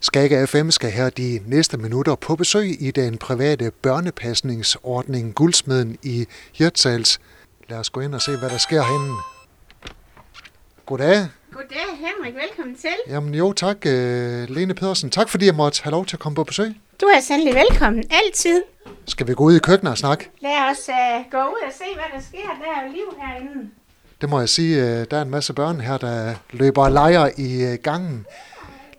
Skagge FM skal her de næste minutter på besøg i den private børnepasningsordning Guldsmeden i Hirtshals. Lad os gå ind og se, hvad der sker herinde. Goddag. Goddag Henrik, velkommen til. Jamen jo, tak uh, Lene Pedersen. Tak fordi jeg måtte have lov til at komme på besøg. Du er sandelig velkommen, altid. Skal vi gå ud i køkkenet og snakke? Lad os uh, gå ud og se, hvad der sker. Der er jo liv herinde. Det må jeg sige, uh, der er en masse børn her, der løber og leger i gangen.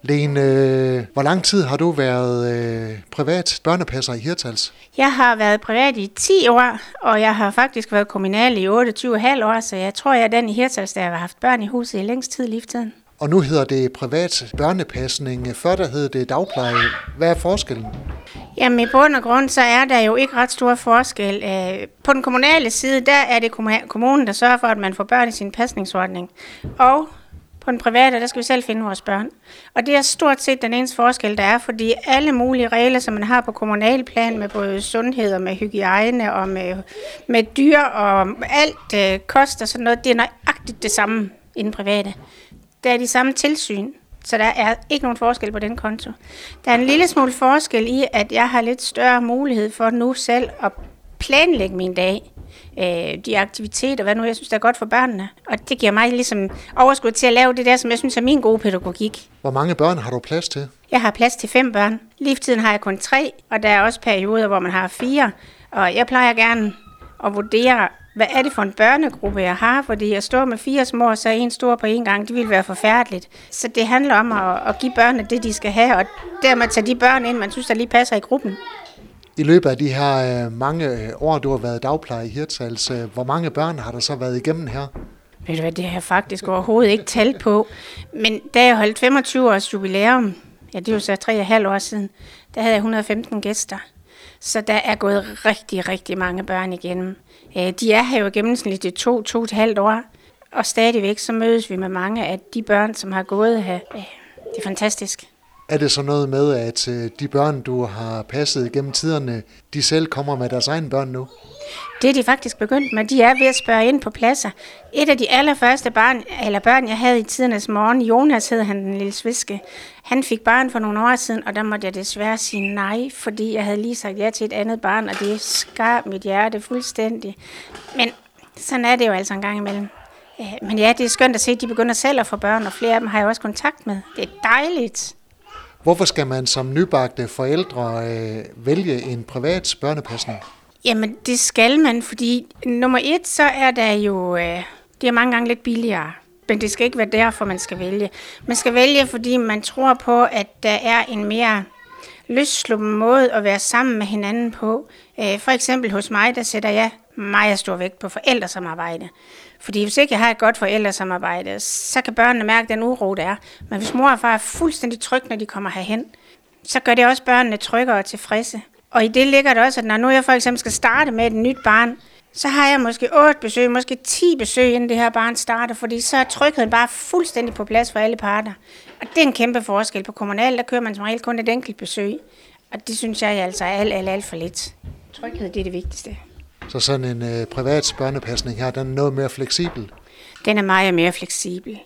Lene, øh, hvor lang tid har du været øh, privat børnepasser i Hirtals? Jeg har været privat i 10 år, og jeg har faktisk været kommunal i 28,5 år, så jeg tror, jeg er den i Hirtals, der har haft børn i huset i længst tid lige tiden. Og nu hedder det privat børnepasning. Før der hed det dagpleje. Hvad er forskellen? Jamen i bund og grund, så er der jo ikke ret stor forskel. Øh, på den kommunale side, der er det kommunen, der sørger for, at man får børn i sin pasningsordning. Og på den private, der skal vi selv finde vores børn. Og det er stort set den eneste forskel, der er, fordi alle mulige regler, som man har på kommunalplan med både sundhed og med hygiejne og med, med dyr og alt øh, kost og sådan noget, det er nøjagtigt det samme i den private. Der er de samme tilsyn, så der er ikke nogen forskel på den konto. Der er en lille smule forskel i, at jeg har lidt større mulighed for nu selv at planlægge min dag øh, de aktiviteter, hvad nu jeg synes, der er godt for børnene. Og det giver mig ligesom overskud til at lave det der, som jeg synes er min gode pædagogik. Hvor mange børn har du plads til? Jeg har plads til fem børn. Lige for tiden har jeg kun tre, og der er også perioder, hvor man har fire. Og jeg plejer gerne at vurdere, hvad er det for en børnegruppe, jeg har? Fordi jeg står med fire små, så en stor på en gang, det ville være forfærdeligt. Så det handler om at, at give børnene det, de skal have, og dermed tage de børn ind, man synes, der lige passer i gruppen. I løbet af de her øh, mange øh, år, du har været dagpleje i Hirtshals, øh, hvor mange børn har der så været igennem her? Ved du hvad, det har jeg faktisk overhovedet ikke talt på. Men da jeg holdt 25 års jubilæum, ja det er jo så 3,5 år siden, der havde jeg 115 gæster. Så der er gået rigtig, rigtig mange børn igennem. Øh, de er her jo gennemsnitligt i to, to et halvt år. Og stadigvæk så mødes vi med mange af de børn, som har gået her. Øh, det er fantastisk. Er det så noget med, at øh, de børn, du har passet gennem tiderne, de selv kommer med deres egne børn nu? Det er de faktisk begyndt med. De er ved at spørge ind på pladser. Et af de allerførste barn, eller børn, jeg havde i tidernes morgen, Jonas hed han, den lille sviske, han fik barn for nogle år siden, og der måtte jeg desværre sige nej, fordi jeg havde lige sagt ja til et andet barn, og det skar mit hjerte fuldstændig. Men sådan er det jo altså en gang imellem. Øh, men ja, det er skønt at se, at de begynder selv at få børn, og flere af dem har jeg også kontakt med. Det er dejligt. Hvorfor skal man som nybagte forældre øh, vælge en privat børnepasning? Jamen, det skal man, fordi nummer et, så er der jo, øh, det er mange gange lidt billigere. Men det skal ikke være derfor, man skal vælge. Man skal vælge, fordi man tror på, at der er en mere løssluppen måde at være sammen med hinanden på. Øh, for eksempel hos mig, der sætter jeg meget stor vægt på forældresamarbejde. Fordi hvis ikke jeg har et godt forældresamarbejde, så kan børnene mærke den uro, der er. Men hvis mor og far er fuldstændig trygge, når de kommer herhen, så gør det også børnene tryggere og tilfredse. Og i det ligger det også, at når nu jeg for eksempel skal starte med et nyt barn, så har jeg måske 8 besøg, måske 10 besøg, inden det her barn starter, fordi så er trygheden bare fuldstændig på plads for alle parter. Og det er en kæmpe forskel. På kommunal, der kører man som regel kun et enkelt besøg. Og det synes jeg altså er alt, alt, alt for lidt. Tryghed, det er det vigtigste. Så sådan en øh, privat børnepasning her, den er noget mere fleksibel? Den er meget mere fleksibel.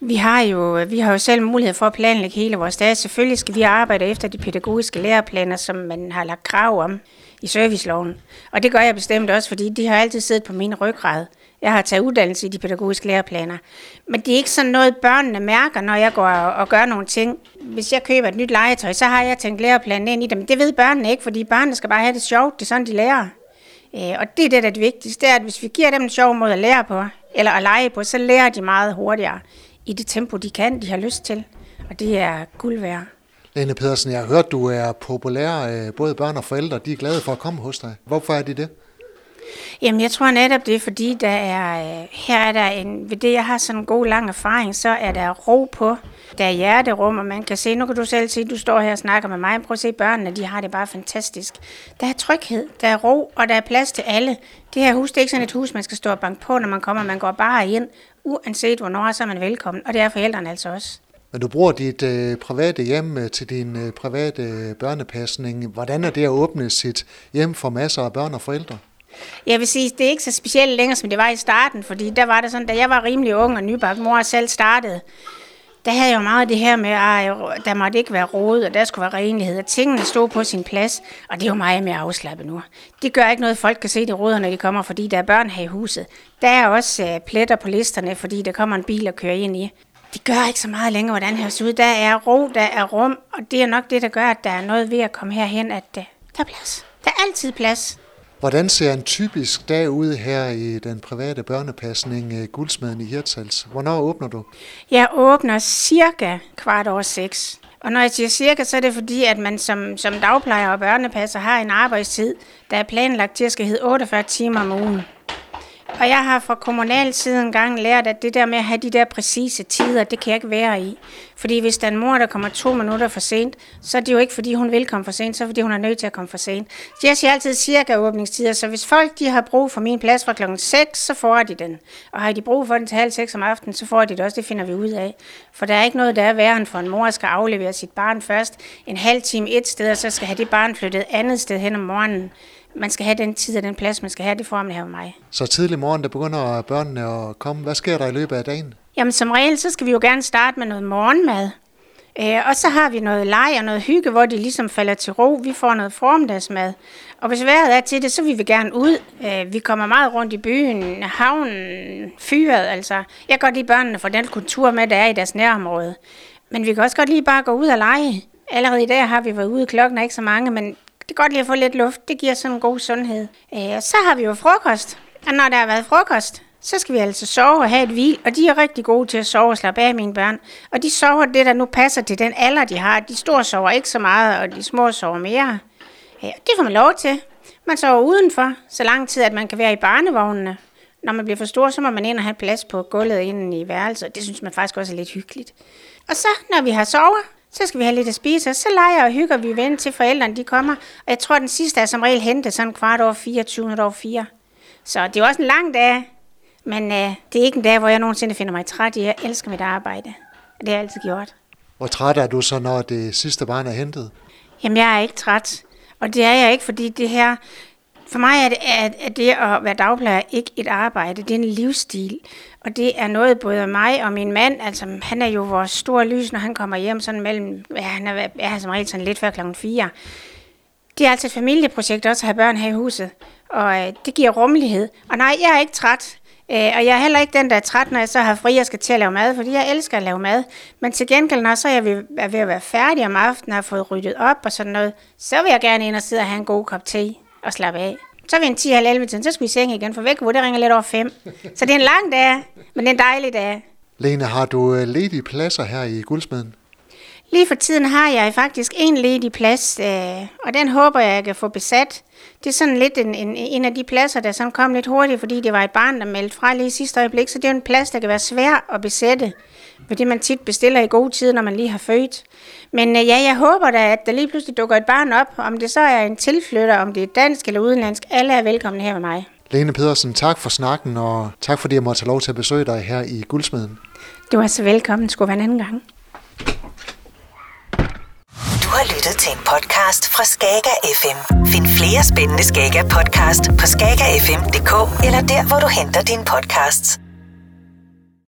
Vi har jo, vi har jo selv mulighed for at planlægge hele vores dag. Selvfølgelig skal vi arbejde efter de pædagogiske læreplaner, som man har lagt krav om i serviceloven. Og det gør jeg bestemt også, fordi de har altid siddet på min ryggrad. Jeg har taget uddannelse i de pædagogiske læreplaner. Men det er ikke sådan noget, børnene mærker, når jeg går og gør nogle ting. Hvis jeg køber et nyt legetøj, så har jeg tænkt læreplanen ind i det. Men det ved børnene ikke, fordi børnene skal bare have det sjovt. Det er sådan, de lærer. Øh, og det er det, der er det vigtigste, det er, at hvis vi giver dem en sjov måde at lære på, eller at lege på, så lærer de meget hurtigere i det tempo, de kan, de har lyst til. Og det er guld værd. Lene Pedersen, jeg har hørt, du er populær. Øh, både børn og forældre, de er glade for at komme hos dig. Hvorfor er de det? Jamen, jeg tror netop det, er, fordi der er, øh, her er der en, ved det, jeg har sådan en god lang erfaring, så er der ro på. Der er hjerterum, og man kan se, nu kan du selv se, du står her og snakker med mig, prøv at se børnene, de har det bare fantastisk. Der er tryghed, der er ro, og der er plads til alle. Det her hus, det er ikke sådan et hus, man skal stå og banke på, når man kommer, man går bare ind, uanset hvornår, så er man velkommen, og det er forældrene altså også. Men du bruger dit øh, private hjem øh, til din øh, private børnepasning. Hvordan er det at åbne sit hjem for masser af børn og forældre? Jeg vil sige, det er ikke så specielt længere, som det var i starten, fordi der var det sådan, da jeg var rimelig ung og nybagt, mor selv startede, der havde jeg jo meget det her med, at der måtte ikke være råd, og der skulle være renlighed, og tingene stod på sin plads, og det er jo meget mere afslappet nu. Det gør ikke noget, at folk kan se de råder, når de kommer, fordi der er børn her i huset. Der er også uh, pletter på listerne, fordi der kommer en bil og kører ind i. Det gør ikke så meget længere, hvordan her ser ud. Der er ro, der er rum, og det er nok det, der gør, at der er noget ved at komme herhen, at uh, der er plads. Der er altid plads. Hvordan ser en typisk dag ud her i den private børnepasning øh, Guldsmeden i Hirtshals? Hvornår åbner du? Jeg åbner cirka kvart over seks. Og når jeg siger cirka, så er det fordi, at man som, som dagplejer og børnepasser har en arbejdstid, der er planlagt til at skal hedde 48 timer om ugen. Og jeg har fra kommunal side engang lært, at det der med at have de der præcise tider, det kan jeg ikke være i. Fordi hvis der er en mor, der kommer to minutter for sent, så er det jo ikke, fordi hun vil komme for sent, så er det, fordi hun er nødt til at komme for sent. Så jeg siger altid cirka åbningstider, så hvis folk de har brug for min plads fra klokken 6, så får de den. Og har de brug for den til halv 6 om aftenen, så får de det også, det finder vi ud af. For der er ikke noget, der er værre end for en mor skal aflevere sit barn først en halv time et sted, og så skal have det barn flyttet andet sted hen om morgenen man skal have den tid og den plads, man skal have, det får man her med mig. Så tidlig morgen, der begynder børnene at komme. Hvad sker der i løbet af dagen? Jamen som regel, så skal vi jo gerne starte med noget morgenmad. Øh, og så har vi noget leg og noget hygge, hvor de ligesom falder til ro. Vi får noget formiddagsmad. Og hvis vejret er til det, så vil vi gerne ud. Øh, vi kommer meget rundt i byen, havnen, fyret. Altså. Jeg kan godt lide børnene for den kultur med, der er i deres nærområde. Men vi kan også godt lige bare gå ud og lege. Allerede i dag har vi været ude, klokken er ikke så mange, men det er godt lige at få lidt luft. Det giver sådan en god sundhed. Øh, så har vi jo frokost. Og når der har været frokost, så skal vi altså sove og have et hvil, og de er rigtig gode til at sove og slappe af, mine børn. Og de sover det, der nu passer til den alder, de har. De store sover ikke så meget, og de små sover mere. Øh, ja, det får man lov til. Man sover udenfor, så lang tid, at man kan være i barnevognene. Når man bliver for stor, så må man ind og have plads på gulvet inden i værelset. Det synes man faktisk også er lidt hyggeligt. Og så, når vi har sovet, så skal vi have lidt at spise, og så leger og hygger vi ven til forældrene, de kommer. Og jeg tror, den sidste er som regel hentet sådan kvart over 24 over 4. Så det er også en lang dag, men øh, det er ikke en dag, hvor jeg nogensinde finder mig træt. Jeg elsker mit arbejde, og det har jeg altid gjort. Hvor træt er du så, når det sidste barn er hentet? Jamen, jeg er ikke træt. Og det er jeg ikke, fordi det her, for mig er det, er det at være dagplejer ikke et arbejde, det er en livsstil. Og det er noget både mig og min mand, altså han er jo vores store lys, når han kommer hjem sådan mellem, ja, han er, er som regel sådan lidt før klokken 4. Det er altså et familieprojekt også at have børn her i huset, og øh, det giver rummelighed. Og nej, jeg er ikke træt, øh, og jeg er heller ikke den, der er træt, når jeg så har fri og skal til at lave mad, fordi jeg elsker at lave mad. Men til gengæld, når så er jeg ved, er ved at være færdig om aftenen og har fået ryddet op og sådan noget, så vil jeg gerne ind og sidde og have en god kop te og slappe af. Så er vi en 10 halv 11 tiden, så skal vi i seng igen, for væk, hvor det ringer lidt over 5. Så det er en lang dag, men det er en dejlig dag. Lene, har du øh, ledige pladser her i Guldsmeden? Lige for tiden har jeg faktisk en ledig plads, øh, og den håber jeg, jeg kan få besat. Det er sådan lidt en, en, en af de pladser, der sådan kom lidt hurtigt, fordi det var et barn, der meldte fra lige i sidste øjeblik, så det er en plads, der kan være svær at besætte, fordi man tit bestiller i god tid, når man lige har født. Men øh, ja, jeg håber da, at der lige pludselig dukker et barn op, om det så er en tilflytter, om det er dansk eller udenlandsk, alle er velkomne her med mig. Lene Pedersen, tak for snakken, og tak fordi jeg måtte have lov til at besøge dig her i Guldsmeden. Du er så velkommen. Skulle være en anden gang. Du har lyttet til en podcast fra Skager FM. Find flere spændende Skager podcast på skagerfm.dk eller der, hvor du henter dine podcasts.